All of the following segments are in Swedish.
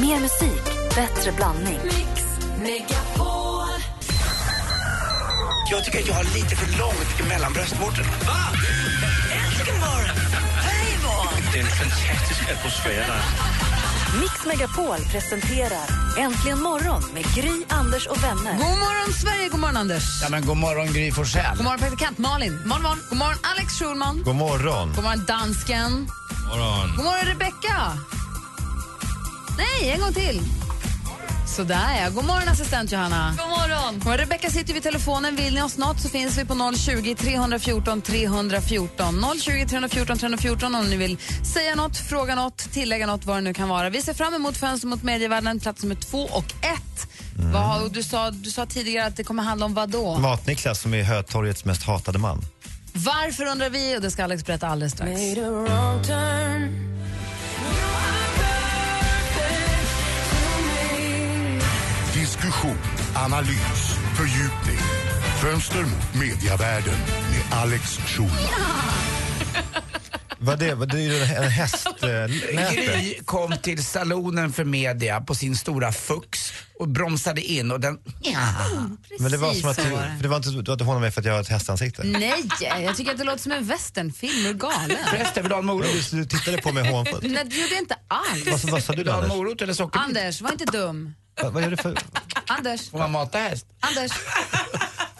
Mer musik, bättre blandning. Jag tycker att jag har lite för långt mellan bröstvårtorna. Det är en fantastisk atmosfär där. Mix Megapol presenterar Äntligen morgon med Gry, Anders och vänner. God morgon, Sverige! God morgon, Anders. Ja, men god morgon Gry Forssell. God morgon, praktikant Malin. Morgon, morgon. God morgon, Alex Schulman. God morgon. God morgon, dansken. Morgon. God morgon, Rebecca. Nej, en gång till. Sådär, ja. God morgon, assistent Johanna. God morgon. Och Rebecca sitter vid telefonen. Vill ni oss något så finns vi på 020 314 314. 020 314 314 om ni vill säga något, fråga något, tillägga något, vad det nu kan vara. Vi ser fram emot Fönster mot medievärlden, plats nummer två och ett. Vad, och du, sa, du sa tidigare att det kommer handla om vad då? Mat-Niklas som är Hötorgets mest hatade man. Varför undrar vi? Och det ska Alex berätta alldeles strax. Diskussion, analys, fördjupning. Fönster mot mediavärlden med Alex Schulman. Vad det, vad det är ju en hästnäte. Gry kom till salonen för media på sin stora Fux och bromsade in och den... Ja. Men det var som att du, var det. för det var inte, du hade hånat mig för att jag har ett hästansikte. Nej, jag tycker att det låter som en westernfilm. Är du galen? Förresten, vill du ha en morot? Men Du, tittade på mig hånfullt. Nej, det gjorde jag inte alls. Vad, vad sa du då Anders? morot eller? Anders, var inte dum. Vad, vad är det för... Anders, Får man mata häst? Anders.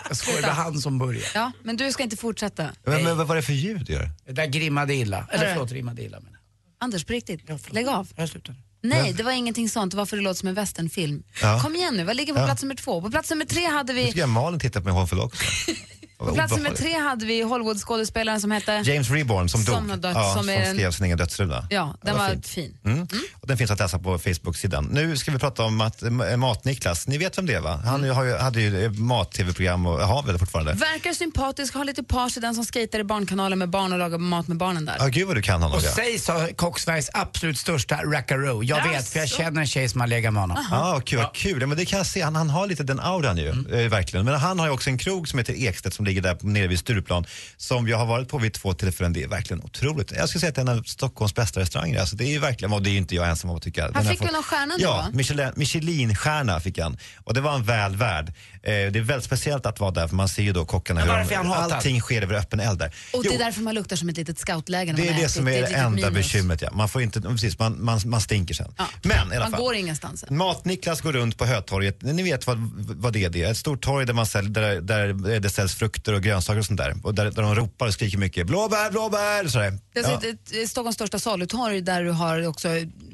Jag skojar, det var han som började. Ja, men du ska inte fortsätta. Men, men vad var det för ljud du gör? Det där grimmade illa. Eller förlåt, rimmade illa jag. Anders, på riktigt. Lägg av. Jag slutar. Nej, det var ingenting sånt. Det var för det låter som en westernfilm. Ja. Kom igen nu, vad ligger på Ja. plats nummer två? På plats nummer tre hade Nu vi, ska jag Malin titta på mig hånfull också. på plats nummer tre hade vi Hollywood-skådespelaren som hette... James Reborn som, Som dog. dött, ja, som som, en- skrev sin egen dödsrulla. Ja, den Det var fint. fin. Mm. Och den finns att läsa på Facebook-sidan. Nu ska vi prata om eh, Mat-Niklas. Ni vet vem det är va? Han Mm. har ju, hade ju eh, mat-tv-program och har väl fortfarande. Verkar sympatisk, har lite page i den som skejtar i Barnkanalen med barn och lagar mat med barnen där. Ja, gud vad du kan honom. Och Ja, sägs ha Cocksnäs absolut största rackaroo. Jag vet, för jag känner en tjej som har legat med honom. ah, kul, vad kul. Ja, men det kan jag se. Han, han har lite den auran ju, eh, verkligen. Men han har ju också en krog som heter Ekstedt som ligger där nere vid Stureplan som jag har varit på vid två tillfällen. Det är verkligen otroligt. Jag skulle säga att det är en av Stockholms bästa restauranger. Alltså, det är ju verkligen, och det är ju inte jag ensam om att tycka. Har fick väl någon stjärna nu, Ja? Michelin, Michelin-stjärna fick han. Och det var en väl värd. Eh, det är väldigt speciellt att vara där för man ser ju då kockarna hur han hatad? allting sker över öppen eld där. Och det Jo, är därför man luktar som ett litet scoutläger när det man är det som är det litet enda minus. bekymret. Ja. Man, får inte, precis, man, man, man stinker sen. Ja. Men i alla Man fall. går ingenstans. Mat-Niklas går runt på Hötorget. Ni vet vad, vad det är. Det är ett stort torg där, man säljer, där, där det säljs frukter och grönsaker och sånt där. Och där, där de ropar och skriker mycket blåbär, blåbär sådär. Det är Ja. ett, ett, Stockholms största salutorg där du har också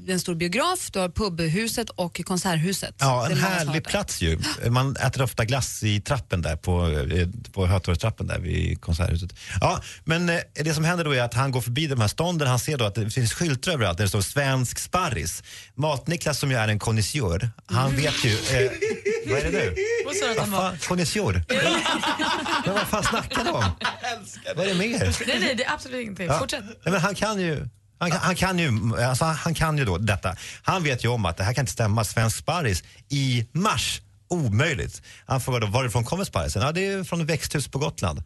en stor biograf, du har pubhuset och konserthuset. Ja, en härlig plats ju. Man äter ofta glass i trappen där på, eh, på Hötorgstrappen där vid konserthuset. Ja, men eh, det som händer då är att han går förbi de här stånden, han ser då att det finns skyltar överallt där det står svensk sparris. Mat-Niklas som ju är en konnässör, han vet ju... Eh, vad är det nu? Vad sa du att han var? konnässör? Men vad fan snackar du om? Vad är det mer? Nej, nej, det är absolut ingenting. Ja. Fortsätt. Nej, men han kan ju han kan, han, kan ju, alltså han kan ju då detta. Han vet ju om att det här kan inte stämma. Svensk sparris i mars, omöjligt. Han frågar då varifrån kommer sparrisen? Ja, det är från ett växthus på Gotland.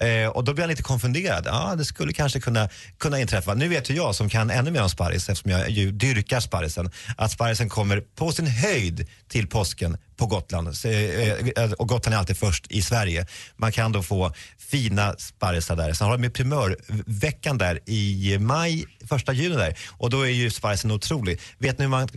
Eh, och då blir han lite konfunderad. Ja, det skulle kanske kunna, kunna inträffa. Nu vet ju jag som kan ännu mer om sparris eftersom jag ju dyrkar sparrisen att sparrisen kommer på sin höjd till påsken på Gotland. Så, eh, eh, och Gotland är alltid först i Sverige. Man kan då få fina sparrisar där. Sen har de ju primörveckan där i maj, första juni där. Och då är ju sparrisen otrolig. Vet ni hur man,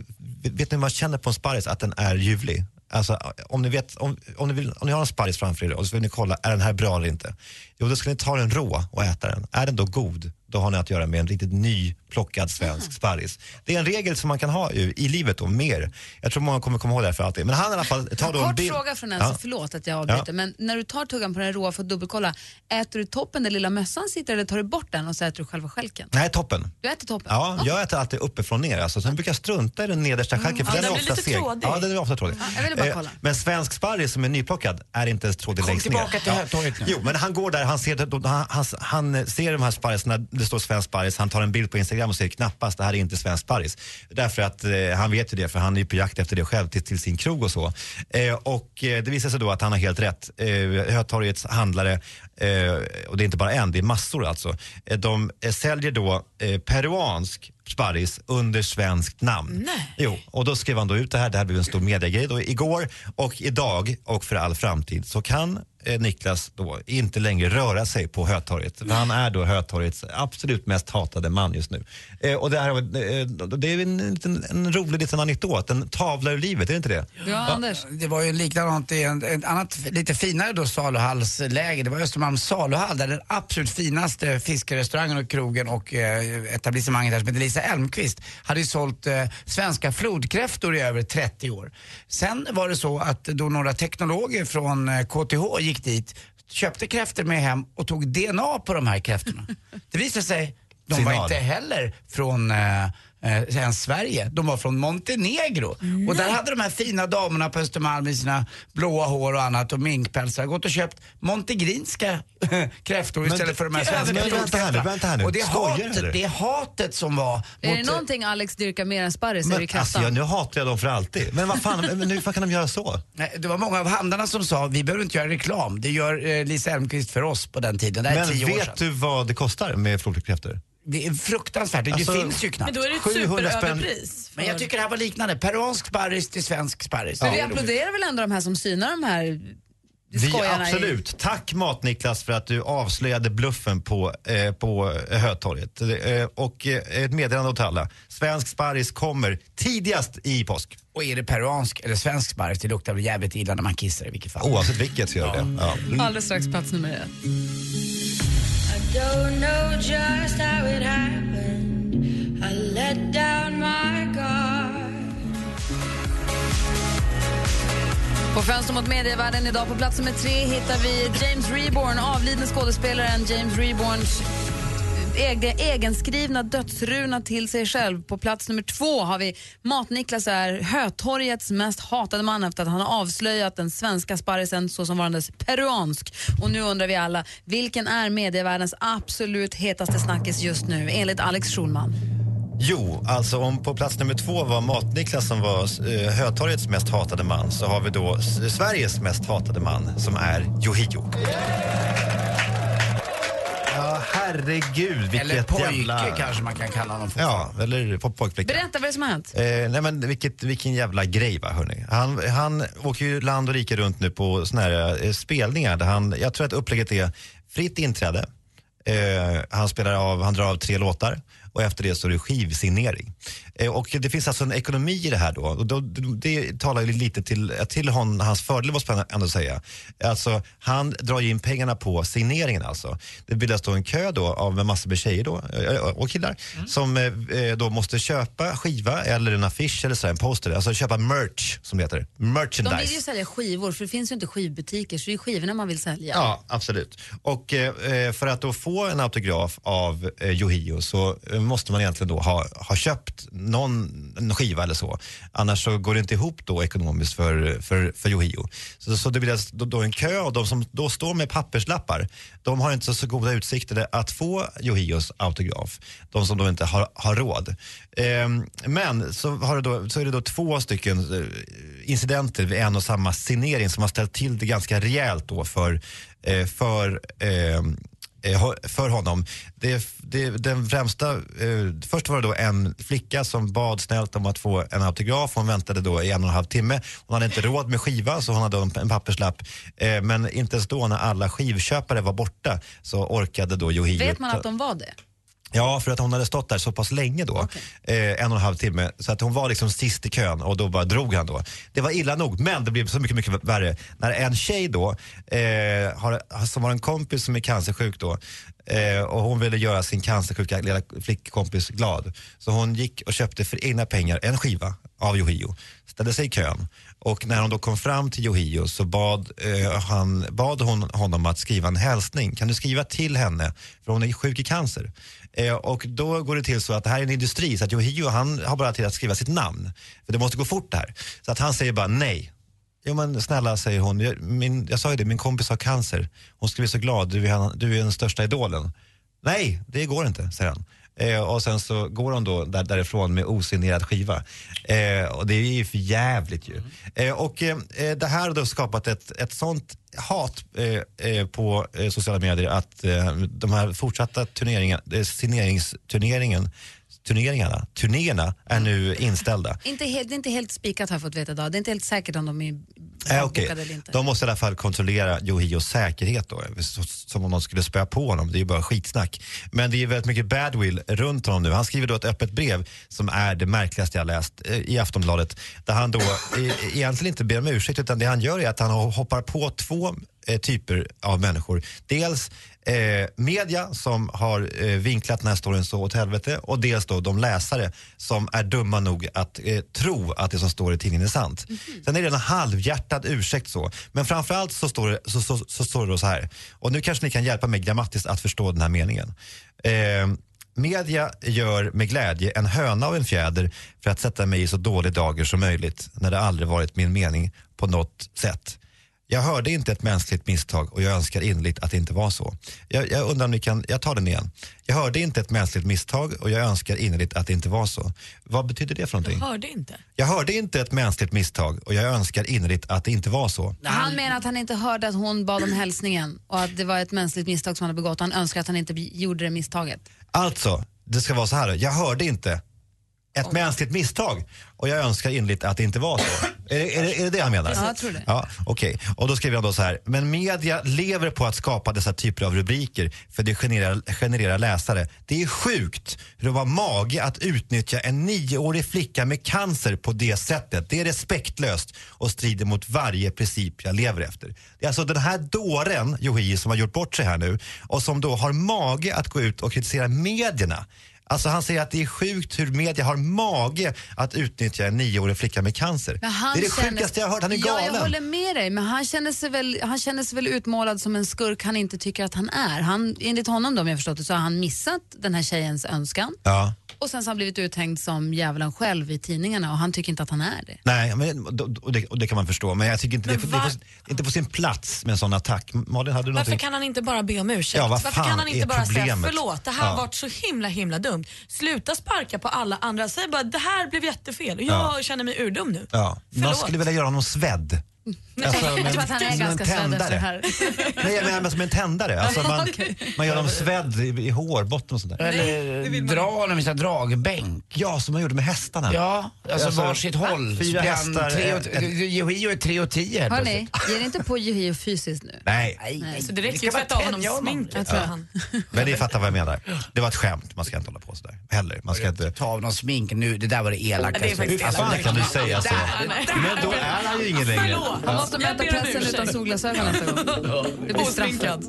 vet ni hur man känner på en sparris att den är ljuvlig? Alltså, om, ni vet, om, om, ni vill, om ni har en sparris framför er och så vill ni kolla, är den här bra eller inte? Jo, då ska ni ta den rå och äta den. Är den då god, då har ni att göra med en riktigt nyplockad svensk sparris. Det är en regel som man kan ha ju, i livet och mer. Jag tror många kommer komma ihåg det här för alltid. Men han i alla fall tar då en Kort fråga från Elsa, Ja. förlåt att jag avbryter, Ja. men när du tar tuggan på den råa för att dubbelkolla, äter du toppen där lilla mössan sitter eller tar du bort den och så äter du själva stjälken? Nej, toppen. Du äter toppen? Ja, jag äter alltid uppifrån ner. Alltså, sen brukar jag strunta i den nedersta stjälken för Ja, den är den blir ofta seg. trådig. Ja, den är ofta trådig. Ja, jag ville bara Eh, kolla. Men svensk sparris som är nyplockad är inte ens trådig Kom längst tillbaka ner. till Hötorget nu. Jo, men han går där, han ser, han, han, han ser de här sparrisarna, det står svensk sparris, han tar en bild på Instagram och säger knappast det här är inte svensk sparris. Därför att eh, han vet ju det, för han är ju på jakt efter det själv till, till sin krog och så. Eh, och eh, det visar sig då att han har helt rätt. Eh, Hötorgets handlare Eh, och det är inte bara en, det är massor alltså. Eh, de eh, säljer då eh, peruansk sparris under svenskt namn. Nej. Jo, och då skrev han då ut det här. Det här blev en stor mediegrej då igår och idag och för all framtid så kan Niklas då inte längre röra sig på Hötorget. För han är då Hötorgets absolut mest hatade man just nu. Eh, och det, här, eh, det är en, liten, en rolig liten anekdot, en tavla ur livet, är det inte det? Ja, Anders. Det var ju likadant i en, ett annat lite finare då saluhallsläge. Det var Östermalms saluhall där den absolut finaste fiskerestaurangen och krogen och eh, etablissemanget där som heter Lisa Elmqvist hade ju sålt eh, svenska flodkräftor i över 30 år. Sen var det så att då några teknologer från eh, KTH gick dit, köpte kräftor med hem och tog DNA på de här kräftorna. Det visade sig, de var Signal. inte heller från eh, eh, ens Sverige. De var från Montenegro. Och där hade de här fina damerna på Östermalm med sina blåa hår och annat och minkpälsar gått och köpt montegrinska kräftor istället för de här svenska men vänta här nu, vänta här nu. Och det hatet, det hatet som var Är det mot- någonting Alex dyrkar mer än sparris är det alltså, jag, nu hatar jag dem för alltid. Men vad fan, men hur fan kan de göra så? Nej, Det var många av handlarna som sa vi behöver inte göra reklam. Det gör eh, Lisa Elmqvist för oss på den tiden. Det är Men tio år sedan. vet du vad det kostar med flodkräftor? Det är fruktansvärt. Det Alltså, finns ju knappt. Men då är det ett 700 spänn. superöverpris. Men jag tycker det här var liknande. Peruansk sparris till svensk sparris. Det vi applåderar väl ändå de här som synar de här Vi, skojarna i- absolut. Tack Mat-Niklas för att du avslöjade bluffen på, eh, på eh, Hötorget. Eh, och eh, ett meddelande åt alla. Svensk sparris kommer tidigast i påsk. Och är det peruansk eller svensk sparris, det luktar väl jävligt illa när man kissar i vilket fall. Oavsett vilket så gör det. Ja. Mm. Alldeles strax plats nummer ett. Don't know just how it happened. I let down my guard. På Fönster mot medievärlden idag på plats nummer tre hittar vi James Reborn, avlidne skådespelaren James Reborns egen, egenskrivna dödsruna till sig själv. På plats nummer två har vi Mat-Niklas är Hötorgets mest hatade man efter att han har avslöjat den svenska sparrisen såsom varandes peruansk. Och nu undrar vi alla, vilken är medievärldens absolut hetaste snackis just nu enligt Alex Schulman? Jo, alltså om på plats nummer två var Mat-Niklas som var eh, Hötorgets mest hatade man så har vi då Sveriges mest hatade man som är Yohio. Yeah! Herregud vilket Eller pojke jävla... kanske man kan kalla honom för. Ja, eller po- pojkflicka. Berätta vad det är som har hänt. Eh, nej men vilket, vilken jävla grej va hörni. Han, han åker ju land och rike runt nu på såna här eh, spelningar där han, jag tror att upplägget är fritt inträde. Eh, han spelar av, han drar av tre låtar och efter det så är det skivsignering. Eh, och det finns alltså en ekonomi i det här då. Och då det talar ju lite till, till hon, hans fördel måste man ändå säga. Alltså han drar ju in pengarna på signeringen alltså. Det bildas då en kö då av en massa med tjejer då, eh, och killar som eh, då måste köpa skiva eller en affisch eller så en poster. Alltså köpa merch som det heter. Merchandise. De vill ju sälja skivor, för det finns ju inte skivbutiker, så det är skivorna man vill sälja. Ja, absolut. Och eh, för att då få en autograf av eh, Yohio så eh, måste man egentligen då ha, ha köpt någon en skiva eller så. Annars så går det inte ihop då ekonomiskt för, för, för Yohio. Så, så det blir alltså då, då en kö och de som då står med papperslappar de har inte så, så goda utsikter att få Yohios autograf. De som då inte har, har råd. Ehm, men så, har det då, så är det då två stycken eh, incidenter vid en och samma signering som har ställt till det ganska rejält då för, eh, för eh, för honom. Det, det, den främsta, eh, först var det då en flicka som bad snällt om att få en autograf. Hon väntade då i en och en halv timme. Hon hade inte råd med skiva så hon hade en, en papperslapp. Eh, men inte ens då när alla skivköpare var borta så orkade då Yohio Vet man att de var det? Ja, för att hon hade stått där så pass länge då. Eh, en och en halv timme. Så att hon var liksom sist i kön och då bara drog han då. Det var illa nog, men det blev så mycket, mycket värre. När en tjej då, eh, har, som har en kompis som är cancersjuk då, eh, och hon ville göra sin cancersjuka lilla flickkompis glad. Så hon gick och köpte för egna pengar en skiva av Yohio, ställde sig i kön. Och när hon då kom fram till Yohio så bad, eh, han, bad hon honom att skriva en hälsning. Kan du skriva till henne? För hon är sjuk i cancer. Eh, och då går det till så att det här är en industri så att Yohio han har bara till att skriva sitt namn. För det måste gå fort det här. Så att han säger bara nej. Jo men snälla säger hon, jag, min, jag sa ju det, min kompis har cancer. Hon skulle bli så glad, du är, du är den största idolen. Nej, det går inte, säger han. Eh, och sen så går hon då där, därifrån med osignerad skiva. Eh, och det är ju för jävligt ju. Eh, och eh, det här har då skapat ett, ett sånt hat eh, eh, på sociala medier att de här fortsatta turneringarna, eh, signeringsturneringen turneringarna, turnéerna är nu inställda. Inte helt, det är inte helt spikat har jag fått veta idag. Det är inte helt säkert om de är Äh, avbokade okay. eller inte. De måste i alla fall kontrollera Yohios säkerhet då, så- som om de skulle spöa på honom. Det är ju bara skitsnack. Men det är väldigt mycket badwill runt honom nu. Han skriver då ett öppet brev som är det märkligaste jag läst eh, i Aftonbladet. Där han då eh, egentligen inte ber om ursäkt utan det han gör är att han hoppar på två eh, typer av människor. Dels eh, media som har eh, vinklat den här storyn så åt helvete och dels då de läsare som är dumma nog att eh, tro att det som står i tidningen är sant. Sen är det en halvhjärtad ursäkt så. Men framförallt så står, det, så, så, så står det då så här. Och nu kanske ni kan hjälpa mig grammatiskt att förstå den här meningen. Eh, Media gör med glädje en höna av en fjäder för att sätta mig i så dålig dager som möjligt när det aldrig varit min mening på något sätt. Jag hörde inte ett mänskligt misstag och jag önskar innerligt att det inte var så. Jag, jag undrar om ni kan, jag tar den igen. Jag hörde inte ett mänskligt misstag och jag önskar innerligt att det inte var så. Vad betyder det för någonting? Hörde inte. Jag hörde inte ett mänskligt misstag och jag önskar innerligt att det inte var så. Han menar att han inte hörde att hon bad om hälsningen och att det var ett mänskligt misstag som han hade begått. Han önskar att han inte gjorde det misstaget. Alltså, det ska vara så här. Jag hörde inte ett mänskligt misstag och jag önskar innerligt att det inte var så. Är, det, är, det, är det det han menar? Ja, jag tror det. Ja, Okej, och då skriver han då så här. Men media lever på att skapa dessa typer av rubriker för det genererar, genererar läsare. Det är sjukt hur de har mage att utnyttja en nioårig flicka med cancer på det sättet. Det är respektlöst och strider mot varje princip jag lever efter. Det är alltså den här dåren, Yohei, som har gjort bort sig här nu och som då har mage att gå ut och kritisera medierna. Alltså han säger att det är sjukt hur media har mage att utnyttja en nioårig flicka med cancer. Det är det känner- sjukaste jag har hört, han är Ja, galen. jag håller med dig, men han känner, sig väl, han känner sig väl utmålad som en skurk han inte tycker att han är. Han, enligt honom då, om jag förstått det, så har han missat den här tjejens önskan Ja. Och sen så har han blivit uthängd som djävulen själv i tidningarna och han tycker inte att han är det. Nej, men, och, det, och det kan man förstå, men jag tycker inte det, på- det, på, det är inte på sin plats med en sån attack. Malin, hade du Varför kan han inte bara be om ursäkt? Ja, vad Varför kan han inte bara säga problemet? förlåt, det här har Ja. varit så himla himla dumt. Sluta sparka på alla andra, säg bara det här blev jättefel och jag Ja. känner mig urdum nu. Ja. Man Förlåt. skulle vilja göra honom svedd. Alltså, jag tror att han är som en ganska svedd efter det här. Nej, jag menar men som en tändare. Alltså, man, man gör dem svedd i, i hårbotten och sånt där. Eller dra honom i här dragbänk. Ja, som man gjorde med hästarna. Ja, alltså, Alltså, varsitt håll. fyra hästar, tre Yohio är 3 och 10 helt Hörni, plötsligt. ge er inte på Yohio fysiskt nu. Nej, Nej. Så det räcker ska ju bara tvätta av honom sminket. Ja. han. men ni fattar vad jag menar. Det var ett skämt, man ska inte hålla på sådär. Heller. Man ska inte... Ta av någon smink nu, det där var det elakaste. Hur fan kan du säga så? Men då är han ju ingen längre. Han måste möta pressen utan solglasögon nästa gång. Det blir. Osminkad.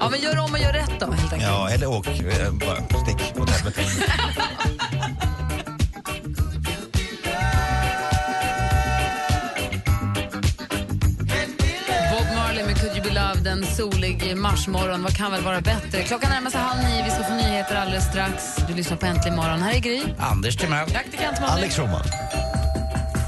Ja, men gör om och gör rätt då helt enkelt. Ja, eller åk, eh, bara stick åt helvete. Bob Marley med Could You Be Loved en solig marsmorgon. Vad kan väl vara bättre? Klockan närmar sig halv nio. Vi ska få nyheter alldeles strax. Du lyssnar på Äntligen morgon. Här är Gry. Anders Timell. Praktikant Malin. Alex Roman.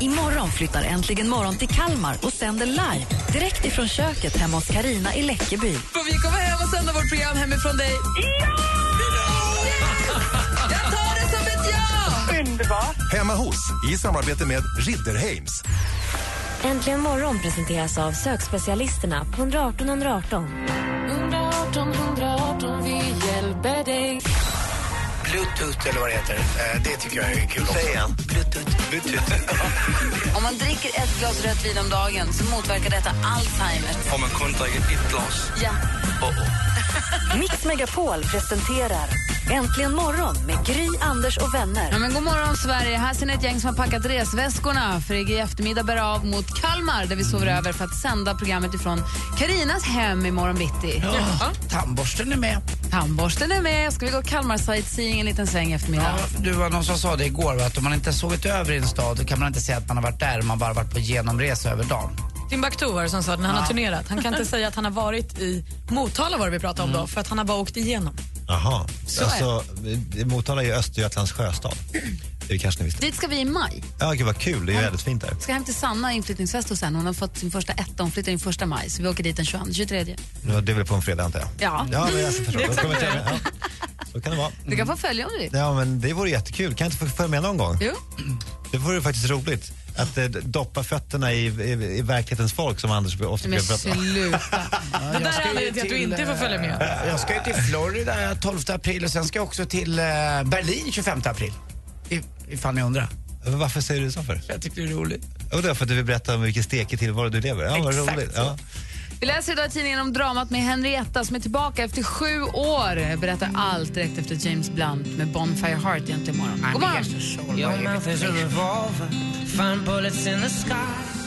Imorgon flyttar Äntligen morgon till Kalmar och sänder live direkt ifrån köket hemma hos Karina i Läckeby. Får vi komma hem och sända vårt program hemifrån dig? Ja! Jag tar det som ett ja! Hemma hos, i samarbete med Ridderheims. Äntligen morgon presenteras av sökspecialisterna på 118 118. 118 118, vi hjälper dig. Bluetooth eller vad det heter. Eh, Det tycker jag är kul också. Säg igen. Bluetooth. Bluetooth. Om man dricker ett glas rött vin om dagen så motverkar detta Alzheimer. Om man kun dricker ett glas. Ja. Mix Megapol presenterar Äntligen morgon med Gry, Anders och vänner. Ja, men god morgon, Sverige. Här ser ni ett gäng som har packat resväskorna för i eftermiddag bär av mot Kalmar där vi sover över för att sända programmet ifrån Karinas hem imorgon bitti. Ja, tandborsten är med. Tandborsten är med. Ska vi gå Kalmar sightseeing en liten sväng i eftermiddag? Ja, du var någon som sa det igår, att om man inte har sovit över i en stad då kan man inte säga att man har varit där man bara varit på genomresa över dagen. Timbuktu var det som sa det när han Ja. har turnerat. Han kan inte säga att han har varit i Motala var det vi pratade om då, för att han har bara åkt igenom. Jaha. Så är alltså, Motala är ju Östergötlands sjöstad. Det kanske ni visste. Dit ska vi i maj. Ja, gud vad kul. Det är ju väldigt fint där. ska hem till Sanna inflyttningsfest hos henne. Hon har fått sin första etta. Hon flyttar in första maj. Så vi åker dit den 22, 23. Nu, Det är väl på en fredag antar jag? Ja. Ja, men jag förstår. Det är Då kommer exakt jag till- ja. Så kan det vara. Du kan få följa om du vill. Ja, men det vore jättekul. Kan jag inte få följa med någon gång? Jo. Det vore faktiskt roligt. Att eh, doppa fötterna i, i, i verklighetens folk som Anders ofta Men brukar prata om. sluta. Det där är anledningen till att du inte får följa med. eh, Jag ska ju till Florida 12 april och sen ska jag också till eh, Berlin 25 april. I- Ifall ni undrar. Varför säger du så för? Jag tycker det är roligt. Och det är för att du vill berätta om vilken stekig tillvaro du lever. Ja, vad Exakt roligt. så. Ja. Vi läser idag i tidningen om dramat med Henrietta som är tillbaka efter sju år. Berättar allt direkt efter James Blunt med Bonfire Heart egentligen imorgon. God morgon! Your mouth is a revolver, find bullets in the sky.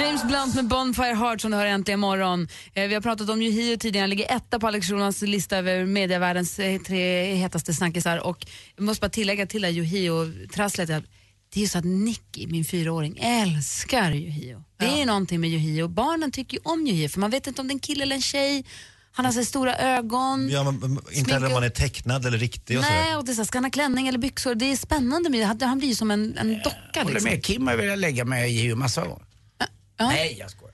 James Blunt med Bonfire Heart som du hör äntligen imorgon. Eh, vi har pratat om Yohio tidigare, han ligger etta på Alex Schulmans lista över medievärldens eh, tre hetaste snackisar. Och jag måste bara tillägga till det här Yohio-trasslet att det är ju så att Nicky, min fyraåring, älskar Yohio. Det är ju någonting med Yohio. Barnen tycker ju om Yohio för man vet inte om det är en kille eller en tjej. Han har så stora ögon. Ja, men, men, inte heller om man är tecknad eller riktig och Nej, sådär. och det är så ska han ha klänning eller byxor? Det är spännande med. Han blir ju som en, en docka. Håller Liksom. med. Kim har velat lägga mig i massa år. Nej, jag skojar.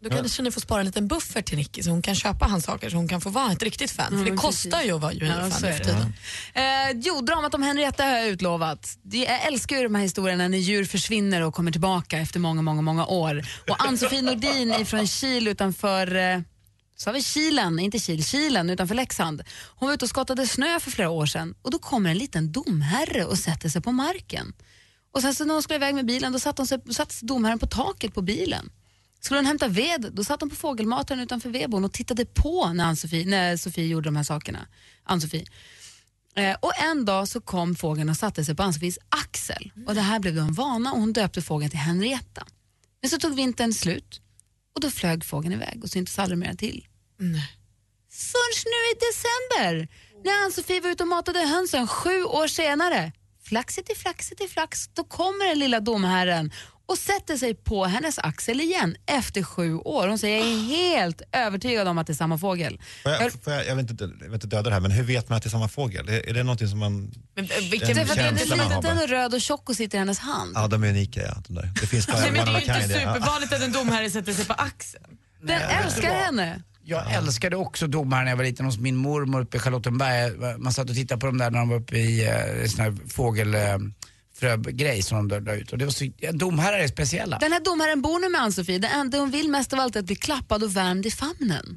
Då kanske ni får spara en liten buffert till Nicky så hon kan köpa hans saker så hon kan få vara ett riktigt fan. För det Mm, kostar precis. ju att vara Ja, så nu är för tiden. Eh, jo, dramat om Henrietta har jag utlovat. Det- Jag älskar ju de här historierna när djur försvinner och kommer tillbaka efter många, många, många år. Och Ann-Sofie Nordin från Kil utanför eh, så har vi Kilen, inte Kil, Kilen utanför Leksand. Hon var ute och skottade snö för flera år sedan och då kommer en liten domherre och sätter sig på marken. Och sen så när hon skulle iväg med bilen då satt, hon sig, satt domherren på taket på bilen. Skulle hon hämta ved, då satt hon på fågelmataren utanför vedboden och tittade på när, Ann-Sofie, när Sofie gjorde de här sakerna. Ann-Sofie. Eh, och en dag så kom fågeln och satte sig på Ann-Sofies axel. Och det här blev då en vana och hon döpte fågeln till Henrietta. Men så tog vintern slut och då flög fågeln iväg och syntes aldrig mer till. Först nu i december när Ann-Sofie var ute och matade hönsen sju år senare. Flaxigt i flaxigt i flax, då kommer den lilla domherren och sätter sig på hennes axel igen efter sju år. Hon säger jag är helt övertygad om att det är samma fågel. Får jag, får jag, jag, vet inte, jag vet inte döda det här, men hur vet man att det är samma fågel? Är, är det någonting som man... Men, eh, vilken, Det är för att den är känslan man har den är röd och tjocka och sitter i hennes hand. Ja, de är unika ja. De där. Det finns bara Nej, men det är ju inte supervanligt att en domherre sätter sig på axeln. Den älskar henne. Jag älskade också domaren när jag var liten hos min mormor uppe i Charlottenberg. Man satt och tittade på dem där när de var uppe i eh, sån här fågel... Frögrej som de la ut. Och det var så, domherrar är speciella. Den här domaren bor nu med Ann-Sofie. Det enda hon vill mest av allt är att bli klappad och värmd i famnen.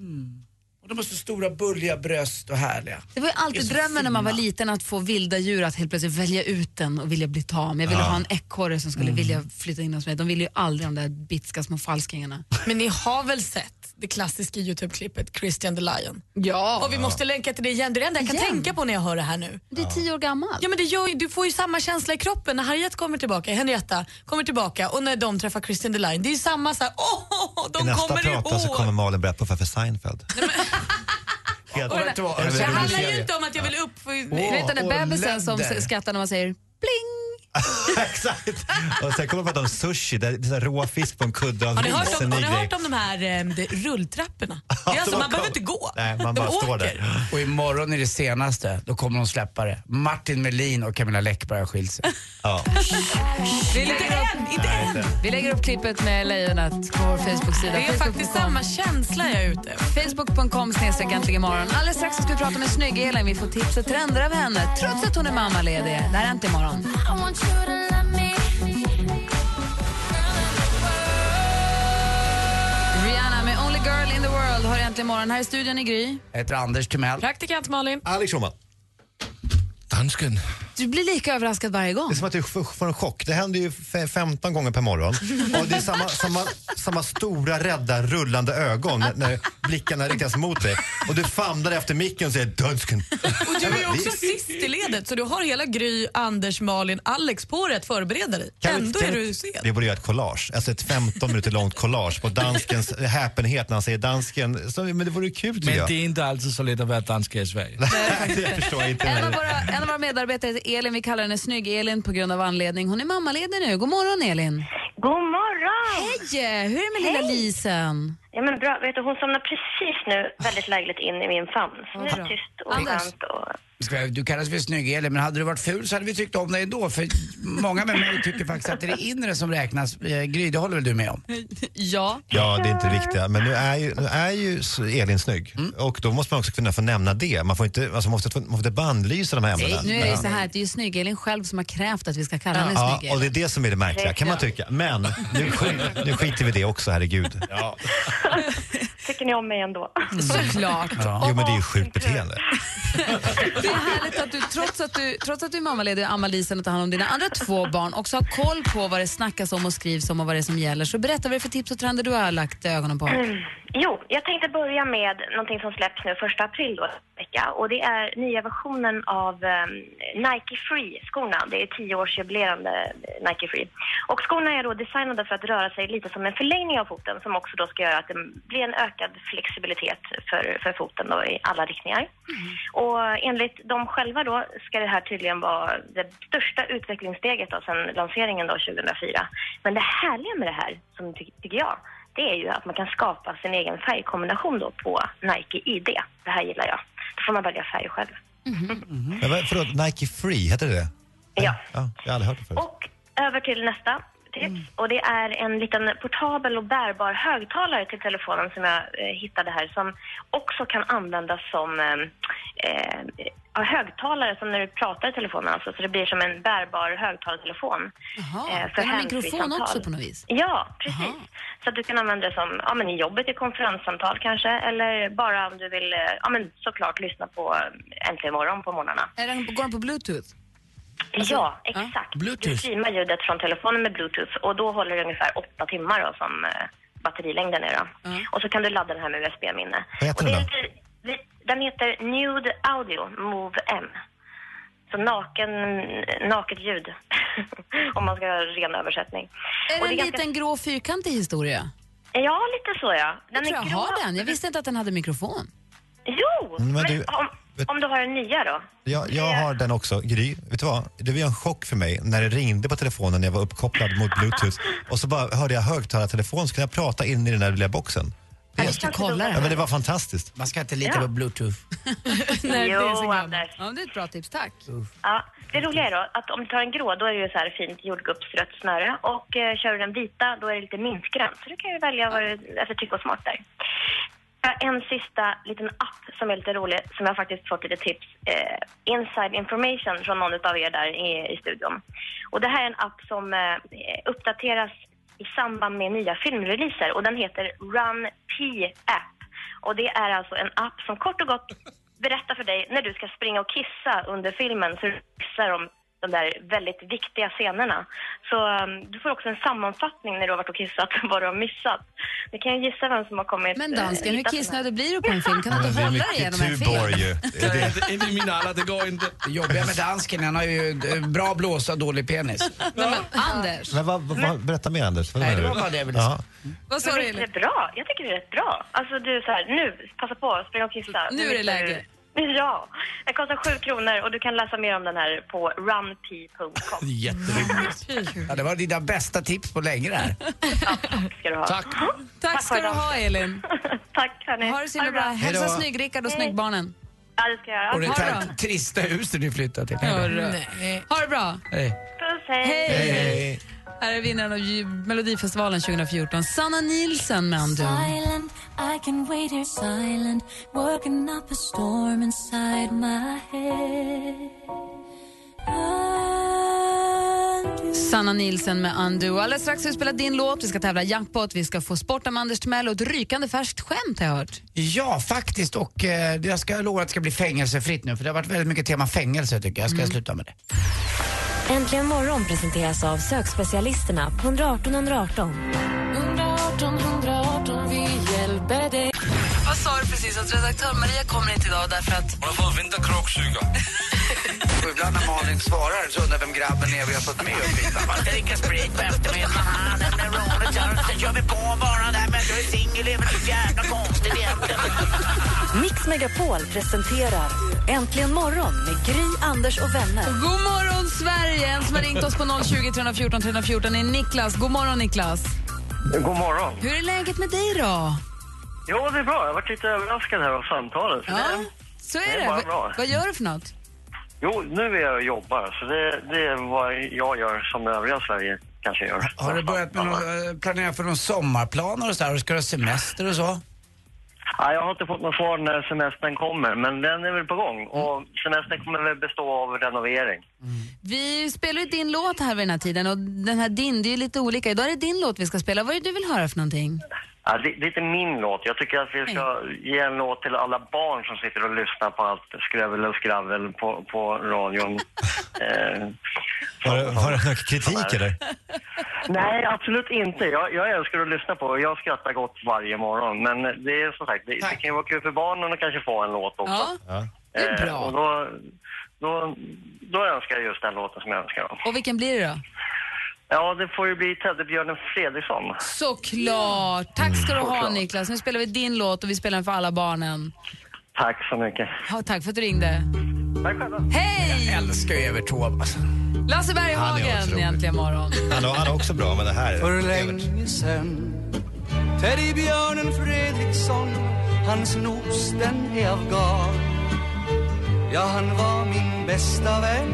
Och de har så stora bulliga bröst och härliga. Det var ju alltid drömmen när man var liten att få vilda djur att helt plötsligt välja ut den och vilja bli tam. Jag ville Ja. ha en ekorre som skulle vilja flytta in hos mig. De ville ju aldrig de där bitska små falskingarna. Men ni har väl sett det klassiska Youtube-klippet Christian the Lion? Ja. Och vi måste länka till det igen. Det är det enda jag kan Igen? tänka på när jag hör det här nu. Det är tio år gammalt. Ja men det gör, du får ju samma känsla i kroppen när Harriet kommer tillbaka, Henrietta kommer tillbaka och när de träffar Christian the Lion. Det är ju samma så här, åh, I de nästa kommer prata ihåg. så kommer Malin berätta för Seinfeld. Helt, Och Eller Det handlar ju inte om att jag vill upp... Du vet den där bebisen som skrattar när man säger pling. Exakt. Och sen kommer man prata om sushi, det är så här rå fisk på en kudde av Har ni hört ris, om, en har ni hört om de här eh, de, rulltrapporna? Det är alltså, man behöver inte gå. Nej, man de bara åker. står där. Och imorgon är det senaste, då kommer de släppa det. Martin Melin och Camilla Läckberg har skilt sig. Ja. Vi lägger, upp, än, inte än. vi lägger upp klippet med lejonet på vår Facebook-sida. Det är faktiskt Facebook.com. samma känsla jag är ute. Facebook.com snedstreck äntligen imorgon. Alldeles strax ska vi prata med snygg-Elin. Vi får tips och trender av henne trots att hon är mammaledig. Det här är Äntligen imorgon. Rihanna med Only Girl in the World har äntligen morgon. Här i studion i Gry. Jag heter Anders Timell. Praktikant Malin. Alex Schulman. Dansken. Du blir lika överraskad varje gång. Det är som att du får en chock. Det händer ju f- 15 gånger per morgon. Och det är samma, samma, samma stora, rädda, rullande ögon när, när blickarna riktas mot dig. Och du famlar efter micken och säger dansken. Och du är ju också sist i ledet så du har hela Gry, Anders, Malin, Alex på dig att förbereda dig. Kan vi- Ändå kan är vi- du sen. Vi borde göra ett collage, alltså ett 15 minuter långt collage på danskens häpenhet när han säger dansken. Så, men det vore kul tycker Men det är inte alltid så lätt att vara danska i Sverige. det förstår jag inte En av, våra, en av våra medarbetare Elin. Vi kallar henne Snygg-Elin på grund av anledning. Hon är mammaledig nu. God morgon Elin. God morgon! Hej! Hur är det med lilla Hej. Lisen? Ja, men bra. Vet du, hon somnar precis nu väldigt lägligt in i min famn. Så nu är det tyst och Anders. skönt. Och... Ska jag- Du kallas för snygg Elin, men hade du varit ful så hade vi tyckt om dig ändå. För många med mig tycker faktiskt att det är det inre som räknas. Eh, Gry, det håller väl du med om? Ja. Ja, det är inte det viktiga. Men nu är ju, nu är ju s- Elin snygg. Och då måste man också kunna få nämna det. Man får inte, alltså, man måste, man får inte bandlysa de här ämnena. Nu är det ju så här att det är ju Snygg-Elin själv som har krävt att vi ska kalla henne Ja, snygg och det är det som är det märkliga, kan man tycka. Men nu, sk- nu skiter vi i det också, herregud. Ja. Tycker ni om mig ändå? Såklart. Jo, men det är ju sjukt beteende. Det är härligt att du trots att du, trots att du är mammaledig och ammar Lisen och tar hand om dina andra två barn också har koll på vad det snackas om och skrivs om och vad det är som gäller. Så berätta vad det är för tips och trender du har lagt ögonen på. Mm. Jo, jag tänkte börja med någonting som släpps nu första april då, vecka. Och det är nya versionen av um, Nike Free-skorna. Det är tioårsjubilerande eh, Nike Free. Och skorna är då designade för att röra sig lite som en förlängning av foten som också då ska göra att det blir en ökad flexibilitet för, för foten då i alla riktningar. Och enligt dem själva då ska det här tydligen vara det största utvecklingssteget då sedan lanseringen då 2004. Men det härliga med det här, som ty- tycker jag, det är ju att man kan skapa sin egen färgkombination då på Nike ID. Det här gillar jag. Då får man välja färg själv. Men vad- förlåt, Nike Free, heter det det? Ja. ja jag har aldrig hört det förut. Och över till nästa tips. Och det är en liten portabel och bärbar högtalare till telefonen som jag eh, hittade här som också kan användas som eh, eh, högtalare som när du pratar i telefonen alltså. Så det blir som en bärbar högtalartelefon. Jaha, den har mikrofon också på något vis? Ja, precis. Så att du kan använda det som ja, men i jobbet i konferenssamtal kanske eller bara om du vill eh, ja, men såklart lyssna på eh, Äntligen morgon på morgnarna. Är den, går den på bluetooth? Alltså, ja, exakt. Du streamar ljudet från telefonen med bluetooth och då håller det ungefär åtta timmar då, som eh, batterilängden är då. Och så kan du ladda den här med USB-minne. Vad heter den är då? Den heter Nude Audio Move M. Så naken, naket ljud. Om man ska ha ren översättning. Är Och det en ganska- liten grå fyrkantig historia? Ja, lite så ja. Den jag tror är jag grå. har den. Jag visste inte att den hade mikrofon. Jo! Men Men du- om, om du har den nya då? Jag, jag har den också. Gry, vet du vad? Det var en chock för mig när det ringde på telefonen när jag var uppkopplad mot bluetooth. Och så bara hörde jag högtalartelefon, så kunde jag prata in i den där lilla boxen. Det, Jag ska kolla det ja, men det var fantastiskt. Man ska inte lita Ja. på bluetooth. Nej, Jo, det är så gammalt. Anders. Ja, det är ett bra tips, tack. Ja, det roliga är då att om du tar en grå då är det ju så här fint jordgubbsrött snöre och eh, kör du den vita då är det lite mintgrönt. Så du kan ju välja vad du efter tycke och smak där. Har En sista liten app som är lite rolig som jag faktiskt fått lite tips. Eh, inside information från någon av er där i, i studion. Och det här är en app som eh, uppdateras i samband med nya filmreleaser och den heter Run P App. Och det är alltså en app som kort och gott berättar för dig när du ska springa och kissa under filmen så du kissar om de där väldigt viktiga scenerna. Så um, du får också en sammanfattning när du har varit och kissat vad du har missat. Ni kan ju gissa vem som har kommit... Men eh, dansken, hur kissnödig blir du på en film? Kan du inte det är hålla dig mycket igenom en film? Det är det. Inte min alla, det går inte. Det jobbiga med dansken, han har ju bra blåsa och dålig penis. Nej, men Anders, Men vad, vad, berätta mer Anders. Vad Nej, det var bara det jag ville Ja. vad sa du är Elin? bra? Jag tycker det är rätt bra. Alltså du så här, nu, passa på, spring och kissa. Nu är det läge. Ja, den kostar sju kronor och du kan läsa mer om den här på runp.com. Jätteroligt. Ja, det var dina bästa tips på länge det här. Ska du ha. Tack. Tack ska du ha Elin. Tack hörni. Ha det så himla bra. Hälsa snygg-Rickard och snygg-barnen. Ja, det ska jag göra. Och det här trista huset du flyttar till. Ha det bra. Hej. Puss, hej. Hej. Här är vinnaren av Melodifestivalen 2014, Sanna Nielsen med Undo. Silent, I can wait here silent, working up a storm inside my head. Sanna Nielsen med Undo. Alldeles strax ska vi spela din låt, vi ska tävla jackpot, vi ska få sporta med Anders Timell och ett rykande färskt skämt har jag hört. Ja, faktiskt. Och eh, jag ska lova att det ska bli fängelsefritt nu. För det har varit väldigt mycket tema fängelse tycker jag. Ska jag sluta med det. Äntligen morgon presenteras av sökspecialisterna på 118 118. 118 118, sa du precis? Att redaktör Maria kommer inte idag därför att... Hon har fått. Och ibland när Malin svarar så undrar vem grabben är vi har fått med upp hit. Man ska dricka sprit på eftermiddagen med Ronny Turner. Sen kör vi på bara där men du är singel, det är väl så jävla konstigt egentligen. Mix Megapol presenterar Äntligen morgon med Gry, Anders och vänner. God morgon Sverige! En som har ringt oss på 020 314 314 är Niklas. God morgon Niklas. God morgon. Hur är läget med dig då? Jo, det är bra. Jag varit lite överraskad här av samtalet. Så Ja, det, så det är det. bara Vad- bra. Vad gör du för något? jo, nu är jag och jobbar, så det, det är vad jag gör som övriga Sverige kanske gör. Har du börjat med någon, eh, planera för någon sommarplaner och så här? Ska du ha semester och så? Ja, jag har inte fått något svar när semestern kommer, men den är väl på gång. Och semestern kommer väl bestå av renovering. Vi spelar ju din låt här vid den här tiden och den här din, det är ju lite olika. Idag är det din låt vi ska spela. Vad är det du vill höra för någonting? Ja, det, det är inte min låt. Jag tycker att vi ska ge en låt till alla barn som sitter och lyssnar på allt skrävel och skravel på, på radion. eh, Har du, har du någon kritik eller? Nej, absolut inte. Jag, jag älskar att lyssna på och jag skrattar gott varje morgon. Men det är som sagt, det, det kan ju vara kul för barnen att kanske få en låt också. Ja, det är Eh, bra. och då, då, då önskar jag just den låten som jag önskar. Då. Och vilken blir det då? Ja, det får ju bli Teddybjörnen Fredriksson. Såklart! Tack ska du ha. Niklas. Nu spelar vi din låt och vi spelar den för alla barnen. Tack så mycket. Ja, tack för att du ringde. Tack själva. Hej! Jag älskar ju Evert Taube. alltså. Lasse Berghagen egentligen morgon. Han, är- han är också bra, men det här... För länge sen Teddybjörnen Fredriksson Hans nos den är av garn Ja, han var min bästa vän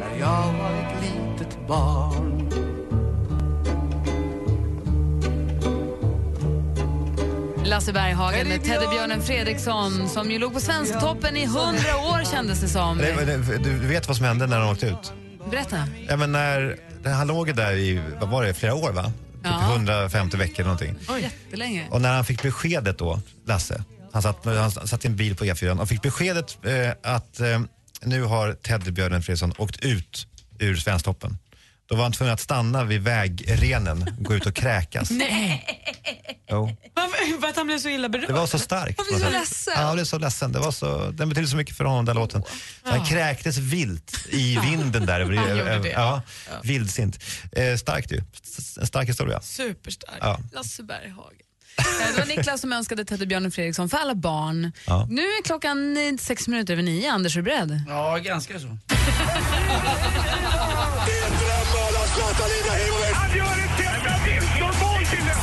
När jag var ett litet barn Lasse Berghagen med Teddybjörnen Fredriksson som ju låg på Svensktoppen i hundra år kändes det som. Du vet vad som hände när han åkte ut? Berätta. Ja, men när, han låg där i, vad var det, flera år va? Typ Ja. 150 veckor någonting. Jättelänge. Och när han fick beskedet då, Lasse, han satt, han satt i en bil på E4 och fick beskedet eh, att eh, nu har Teddybjörnen Fredriksson åkt ut ur Svensktoppen. Då var han tvungen att stanna vid vägrenen och gå ut och kräkas. Nej! Jo. Varför? För att han blev så illa berörd? Det var så starkt. Han blev så ledsen. Ja, jag blev så ledsen. Det var så, den betydde så mycket för honom, den låten. Så han kräktes vilt i vinden där. Han gjorde det. Ja, vildsint. Eh, starkt ju. En stark historia. Superstark. Ja. Lasse Berghagen. Eh, Det var Niklas som önskade Teddybjörnen Fredriksson för alla barn. Ja. Nu är klockan sex minuter över nio. Anders, är du beredd? Ja, ganska så.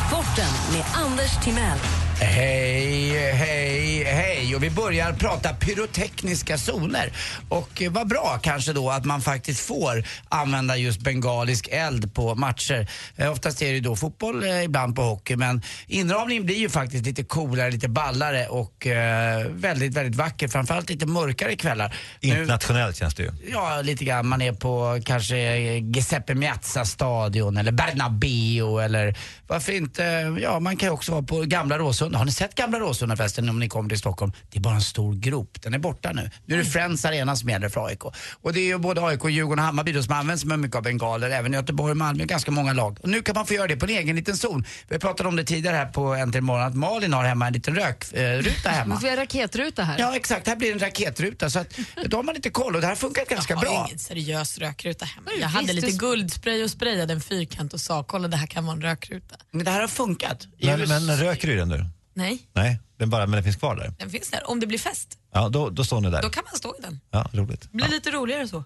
Sporten med Anders Timell. Hej, hej, hej. Och vi börjar prata pyrotekniska zoner. Och eh, vad bra kanske då att man faktiskt får använda just bengalisk eld på matcher. Eh, oftast är det ju då fotboll, eh, ibland på hockey. Men inramningen blir ju faktiskt lite coolare, lite ballare och eh, väldigt, väldigt vacker. Framförallt lite mörkare kvällar. Internationellt känns det ju. Ja, lite grann. Man är på kanske Giuseppe Meazza stadion eller Bernabéu eller varför inte, ja man kan ju också vara på Gamla Råsunda. Har ni sett Gamla Råsunda förresten om ni kommer till Stockholm? Det är bara en stor grop, den är borta nu. Nu är det Friends Arena som gäller för AIK. Och det är ju både AIK, Djurgården och Hammarby då som används med mycket av bengaler, även Göteborg och Malmö, ganska många lag. Och nu kan man få göra det på en egen liten zon. Vi pratade om det tidigare här på Äntligen morgon att Malin har hemma en liten rökruta hemma. Man får göra raketruta här. Ja exakt, här blir en raketruta så att då har man lite koll och det här funkar ganska Jag bra. har ingen seriös rökruta hemma. Jag visst, hade lite du- guldspray och sprayade en fyrkant och sa kolla det här kan vara en rökruta. Men det här har funkat. Men, men röker du den nu? Nej, Nej, den bara, men den finns kvar där. den finns där. Om det blir fest, Ja, då, då står ni där. då kan man stå i den. Ja, roligt. Det blir lite roligare så.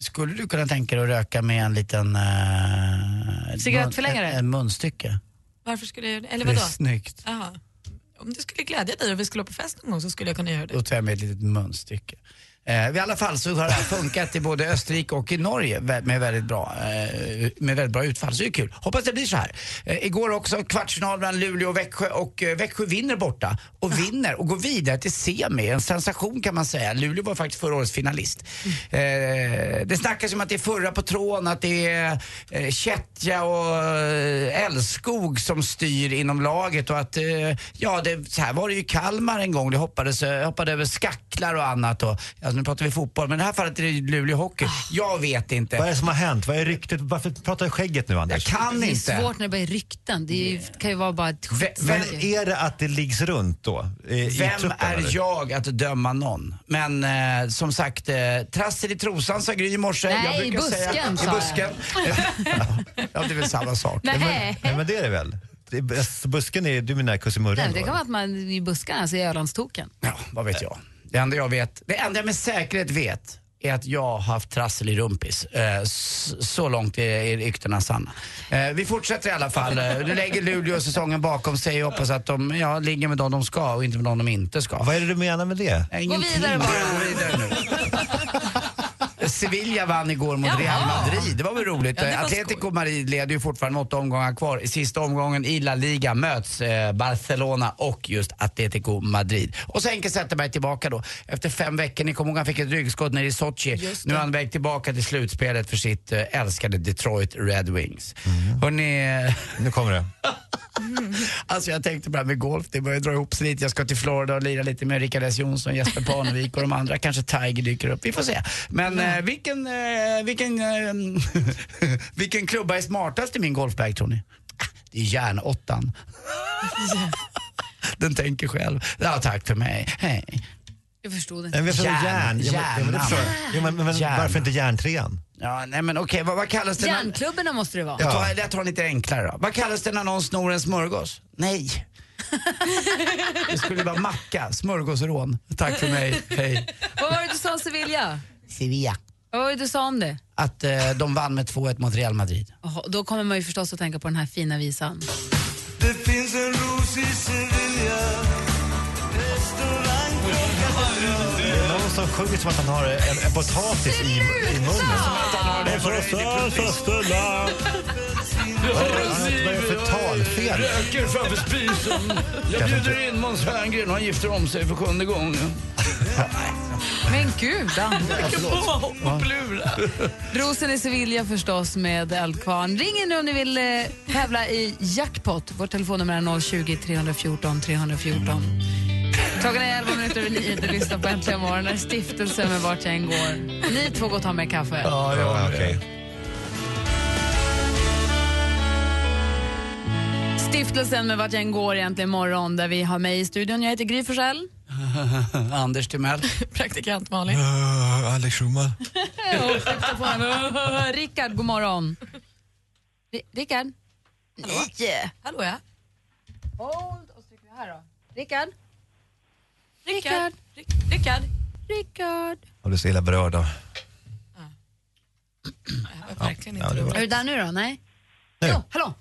Skulle du kunna tänka dig att röka med en liten... Uh, Cigarettförlängare? En, en munstycke. Varför skulle jag göra det? Eller Det är vadå? snyggt. Jaha. Om det skulle glädja dig och vi skulle på fest någon gång så skulle jag kunna göra det. Då tar jag med ett litet munstycke. Eh, I alla fall så har det här funkat i både Österrike och i Norge med väldigt bra, eh, med väldigt bra utfall. Så det är kul. Hoppas det blir så här. Eh, igår också kvartsfinal mellan Luleå och Växjö och eh, Växjö vinner borta och vinner och går vidare till semi. En sensation kan man säga. Luleå var faktiskt förra årets finalist. Eh, det snackas om att det är förra på tråden, att det är eh, Kättja och eh, Älskog som styr inom laget och att, eh, ja det, så här var det ju Kalmar en gång. Det hoppades, hoppade över skacklar och annat. Och, alltså nu pratar vi fotboll, men i det här fallet är det Luleå Hockey. Jag vet inte. Vad är det som har hänt? Vad är ryktet? Varför pratar du skägget nu Anders? Jag kan det är inte. svårt när det bara är rykten. Det är, ju- kan ju vara bara ett Men är det att det liggs runt då? eh, I Vem truppen, är eller? jag att döma någon? Men eh, som sagt, eh, trassel i trosan sa Gry i morse. Nej, jag i busken, säga, sa I jag. busken. ja, det är väl samma sak. Nej. Nej, men det är det väl? Det är, alltså, busken är, du menar Nej, då? det kan vara att man i buskarna, alltså i Ölandstoken. Ja, vad vet jag. Det enda jag vet, det enda jag med säkerhet vet är att jag har haft trassel i rumpis. Eh, Så långt är är ryktena sanna. Eh, Vi fortsätter i alla fall. Eh, Nu lägger Luleå säsongen bakom sig och hoppas att de ja, ligger med dem de ska och inte med dem de inte ska. Vad är det du menar med det? Gå vidare bara. Gå vidare nu. Sevilla vann igår mot Jaha. Real Madrid. Det var väl roligt. Ja, Atletico Madrid leder ju fortfarande åtta omgångar kvar. I sista omgången i La Liga möts eh, Barcelona och just Atletico Madrid. Och så Henke Zetterberg tillbaka då. Efter fem veckor, ni kommer ihåg han fick ett ryggskott nere i Sochi. Nu är han väg tillbaka till slutspelet för sitt eh, älskade Detroit Red Wings. Hörrni, eh, Nu kommer det. Alltså jag tänkte bara med golf, det börjar dra ihop sig lite. Jag ska till Florida och lira lite med Rickard S Jonsson, Jesper Parnevik och de andra. Kanske Tiger dyker upp, vi får se. Men eh, vilken, eh, vilken, eh, vilken klubba är smartast i min golfbag tror ni? Det är järnåttan. Den tänker själv. Ja, tack för mig. Hej. Jag förstod Men varför Järn, järn? Men- ja, men det förstår jag. Ja, men, men, Järn. varför inte järntrean? Ja, nej men okej, vad, vad kallas det? när- Järnklubborna måste det vara. Jag tar, jag tar en lite enklare då. Vad kallas det när någon snor en smörgås? Nej. Det skulle vara macka, smörgåsrån. Tack för mig, hej. Vad var det du sa Sevilla? Sevilla. Vad var det du sa om det? Att eh, de vann med 2-1 mot Real Madrid. Jaha, då kommer man ju förstås att tänka på den här fina visan. Det finns en ros i Sevilla Restaurang Det är någon som sjunger som att han har en, en potatis i, i munnen. Det är det för talfel? Röker framför spisen. Jag bjuder in Måns Herngren och han gifter om sig för sjunde gången. Men gud, Anders. Rosen i Sevilla förstås med Eldkvarn. Ring in nu om ni vill eh, tävla i Jackpot. Vårt telefonnummer är 020 314 314. Klockan är 11 minuter över 9. Du lyssnar på Äntligen morgon. Det är Stiftelsen med Vart jag än går. Ni två går och tar med kaffe. Ja, Ja, okej. Stiftelsen med Vart jag än går egentligen morgon där vi har mig i studion. Jag heter Gry Forssell. Anders Timell. Praktikant Malin. Uh, Alex Schulman. Och saxofonen. Rickard, god morgon. Ri- Rickard? Nej. Hallå ja. Hold och så trycker vi här då. Rickard? Rickard. Rick- Rickard. Rickard? Jag blir så illa berörd av... Jag var verkligen Ja, inte det var- Är du där nu då? Nej? Nu. Jo, hallå?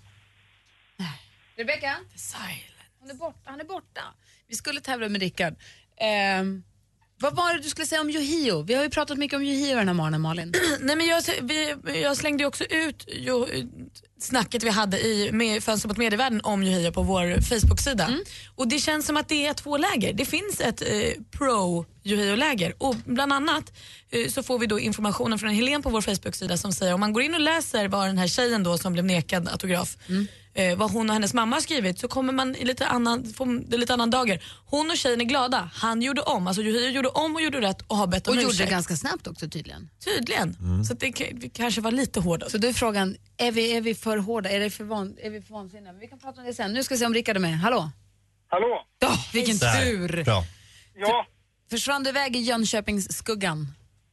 Rebecka? Silent. Han är borta. Han är borta. Vi skulle tävla med Rickard. Ehm, vad var det du skulle säga om Yohio? Vi har ju pratat mycket om Yohio den här morgonen, Malin. Nej, men jag, vi, jag slängde ju också ut jo, snacket vi hade i med Fönster mot medievärlden om Yohio på vår Facebook-sida. Och Det känns som att det är två läger. Det finns ett eh, pro Yohio-läger och bland annat eh, så får vi då informationen från Helen på vår Facebook-sida som säger om man går in och läser vad den här tjejen då som blev nekad autograf eh, vad hon och hennes mamma har skrivit så kommer man i lite annan, får det lite annan dager. Hon och tjejen är glada. Han gjorde om, alltså Yohio gjorde om och gjorde rätt och har bett om Och ursäkt. gjorde det ganska snabbt också tydligen. Tydligen. Så att det vi kanske var lite hårda. Så då är frågan, är vi, är vi för hårda? Är, det för van, är vi för vansinniga? Men vi kan prata om det sen. Nu ska vi se om Rickard är med. Hallå? Hallå? Ja, vilken Där. tur! Bra. Ja, Försvann du iväg i Jönköpingsskuggan?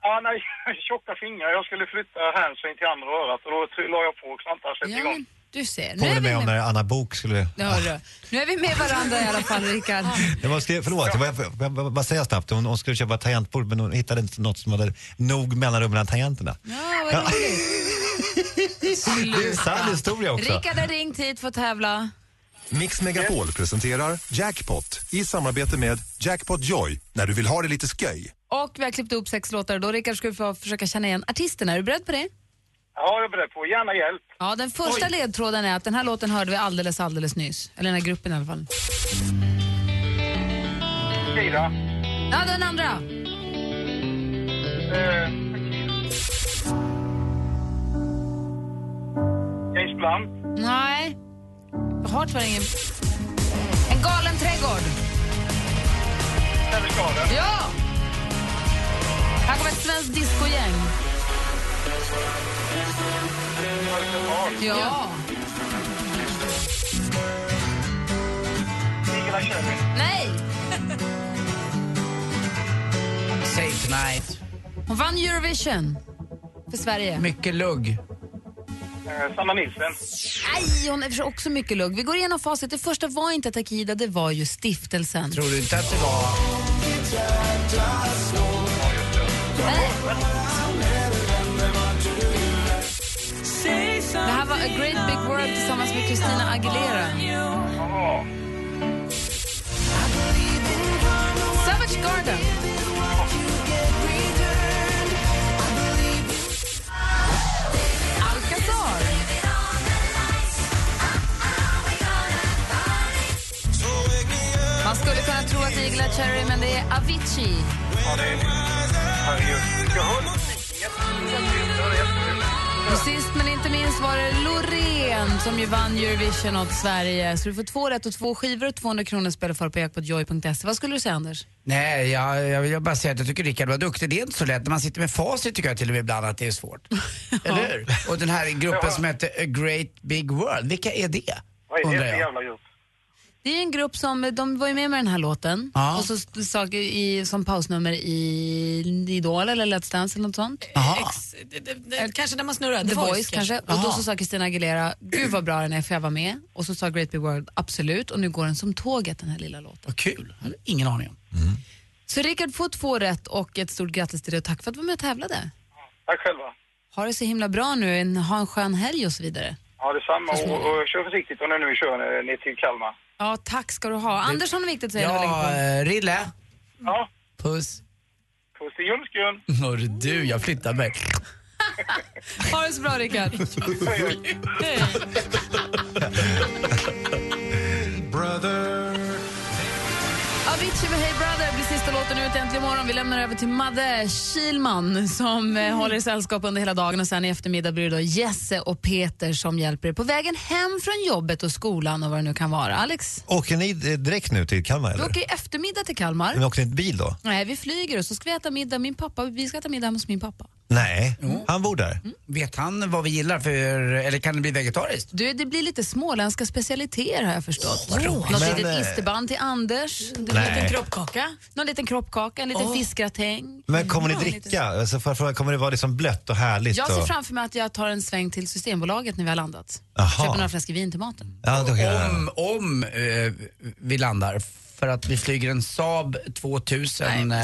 ja nej, tjocka fingrar. Jag skulle flytta handsving till andra örat och då la jag på och satte Ja, igång. men du ser. Nu Påminner mig om när Anna Bok skulle... Ja, hörru. nu är vi med varandra i alla fall, Rickard. Det var, skrev, förlåt, jag, jag, bara säga snabbt. Hon, hon skulle köpa ett tangentbord men hon hittade inte något som hade nog mellanrum mellan tangenterna. Ja, vad roligt. Det är en sann historia också. Rickard har ringt hit för att tävla. Mix Megapol presenterar Jackpot i samarbete med Jackpot Joy när du vill ha det lite sköj. Och vi har klippt upp sex låtar. Då Rickard ska du få försöka känna igen artisterna. Är du beredd på det? Ja, jag är beredd på. Gärna hjälp. Ja, den första ledtråden är att den här låten hörde vi alldeles, alldeles nyss. Eller den här gruppen i alla fall. Kira. Ja, den andra. Eh, James Blunt. Nej. Jag har tyvärr ingen... En galen trädgård. Garden. Ja! Här kommer ett svenskt discogäng. Ja. Nej! Say tonight. Hon vann Eurovision för Sverige. Mycket lugg. Eh, Sanna Nilsson. Nej, hon är också mycket lugg. Vi går igenom facit. Det första var inte Takida, det var ju stiftelsen. Tror du inte att det var... Det här var A Great Big World tillsammans med Christina Aguilera. Savage Garden. Alcazar. Man skulle kunna tro att det är Cherry, men det är Avicii. Ja, det är... Och sist men inte minst var det Loreen som ju vann Eurovision åt Sverige. Så du får två rätt och två skivor och 200 kronor att spela för på jackpotjoy.se. Vad skulle du säga Anders? Nej, jag, jag vill bara säga att jag tycker Rickard var duktig. Det är inte så lätt. När man sitter med facit tycker jag till och med ibland att det är svårt. Eller hur? Och den här gruppen som heter A Great Big World, vilka är det? Vad är det för jävla grupp? Det är en grupp som, de var ju med med den här låten Ja. och så sa i, som pausnummer i Idol eller Let's Dance eller något sånt. Ex, det, det, det, kanske när man snurrar. The, Voice, kanske. Och då Aha. så sa Christina Aguilera, gud vad bra den är för jag var med. Och så sa Great Big World, absolut. Och nu går den som tåget den här lilla låten. Vad kul. Jag hade ingen aning om. Så Rickard får två rätt och ett stort grattis till dig och tack för att du var med och tävlade. Tack själva. Ha det så himla bra nu, ha en skön helg och så vidare. Ja, detsamma. Och, och kör försiktigt och när nu kör ner- ner till Kalmar. Ja, tack ska du ha. Anders har något viktigt att säga. Ja, eh, Rille. Ja. Puss. Puss till ljumsken. Hörru du, jag flyttar mig. Ha det så bra Rickard. Hej. Avicii med Hey Brother blir sista låten ut äntligen imorgon. Vi lämnar över till Madde Kilman som eh, håller i sällskap under hela dagen och sen i eftermiddag blir det då Jesse och Peter som hjälper er på vägen hem från jobbet och skolan och vad det nu kan vara. Alex, Åker ni eh, direkt nu till Kalmar vi eller? åker i eftermiddag till Kalmar. Men åker ni inte bil då? Nej, vi flyger och så ska vi äta middag. Min pappa, vi ska äta middag hos min pappa. Nej, han bor där. Vet han vad vi gillar för, eller kan det bli vegetariskt? Du, det blir lite småländska specialiteter har jag förstått. Något Men, litet isterband till Anders, en liten kroppkaka, någon liten kroppkaka, en liten Åh. fiskgratäng. Men kommer ni dricka? Alltså, för, för, kommer det vara liksom blött och härligt? Jag ser och... framför mig att jag tar en sväng till Systembolaget när vi har landat. Jaha. Köper några flaskor vin till maten. Ja. Om, om eh, vi landar, för att vi flyger en Saab 2000. eh,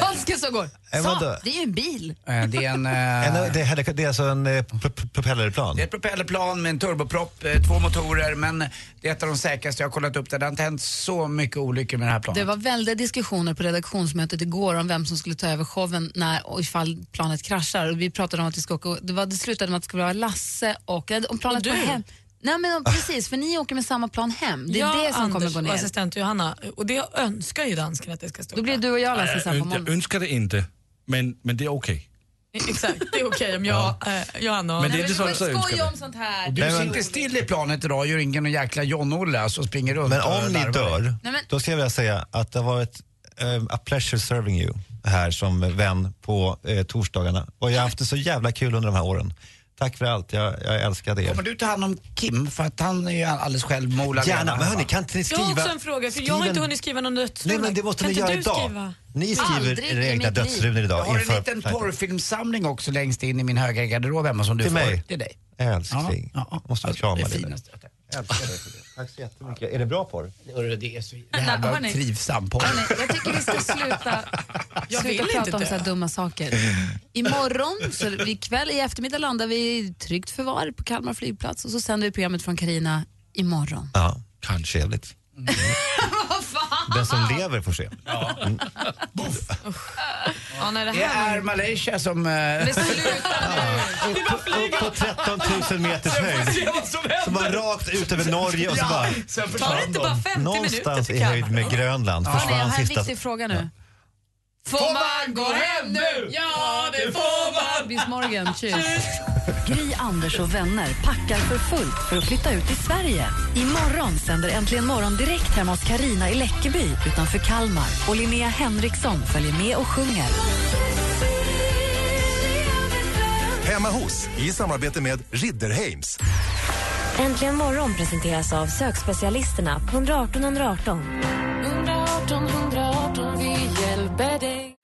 Danska som går. Eh, Sa, vadå? det är ju en bil. eh, det är en... eh, En, det, är, det är alltså en eh, pro- pro- propellerplan? Det är ett propellerplan med en turboprop, eh, två motorer, men det är ett av de säkraste jag har kollat upp det. Det har inte hänt så mycket olyckor med det här planet. Det var väldiga diskussioner på redaktionsmötet igår om vem som skulle ta över showen när, och ifall planet kraschar. Och vi pratade om att vi ska åka, det, var, det slutade med att det skulle vara Lasse och... Om planet Och du? går hem. Nej men precis, för ni åker med samma plan hem. Det är jag, det som kommer Anders gå och ner. assistent Johanna, och det önskar ju dansken att det ska stå. Då blir du och jag Lasse sen på Jag måndag. önskar det inte, men, men det är okej. Exakt, det är okej om jag, eh, Johanna och... Men det är inte så, så jag önskar det. om sånt här. Du sitter still i planet idag och gör ingen jäkla John-Olle alltså, och springer runt Men och om ni dör, då ska jag vilja säga att det har varit um, a pleasure serving you här som vän på eh, torsdagarna. Och jag har haft det så jävla kul under de här åren. Tack för allt, jag, jag älskar er. Kommer du ta hand om Kim? För att han är ju alldeles själv med Ola Gärna, men hörni, kan inte ni Jag har skriva... också en fråga, för jag har inte hunnit skriva någon dödsruna. Nej men det måste kan ni göra idag. Skriva? Ni skriver Aldrig era i egna dödsrunor idag Jag har en liten flighten. porrfilmssamling också längst in i min höga garderob hemma som du Till får. mig? Till dig. Älskling, Ja, ja, måste jag ja, krama det dig. Älskar dig för det. Tack så jättemycket. Är det bra porr? Hörru, Det är så Nej, jävla hörni. trivsam porr. Jag tycker vi ska sluta, Jag sluta vill prata inte om dö. så här dumma saker. Imorgon, så ikväll i eftermiddag landar vi i tryggt förvar på Kalmar flygplats och så sänder vi programmet från Carina imorgon. Ja, kanske. Trevligt. Den som lever får se. Mm. Ja, nej, det Det här är Malaysia som... eh, nu. Upp på 13 000 meters höjd. Som var rakt ut över Norge och så bara... sen Tar det inte bara 50 minuter Någonstans till i höjd Kalmar? med Grönland Hörni, jag försvann har en sista... viktig fråga nu. Får man gå hem nu? Ja, det får man! Bis morgon, tjus. Gry, Anders och vänner packar för fullt för att flytta ut i Sverige. Imorgon sänder Äntligen morgon direkt hemma hos Karina i Läckeby utanför Kalmar. Och Linnea Henriksson följer med och sjunger. Hemma hos, i samarbete med Ridderheims. Äntligen morgon presenteras av sökspecialisterna på 118 118. 118 118, vi hjälper dig.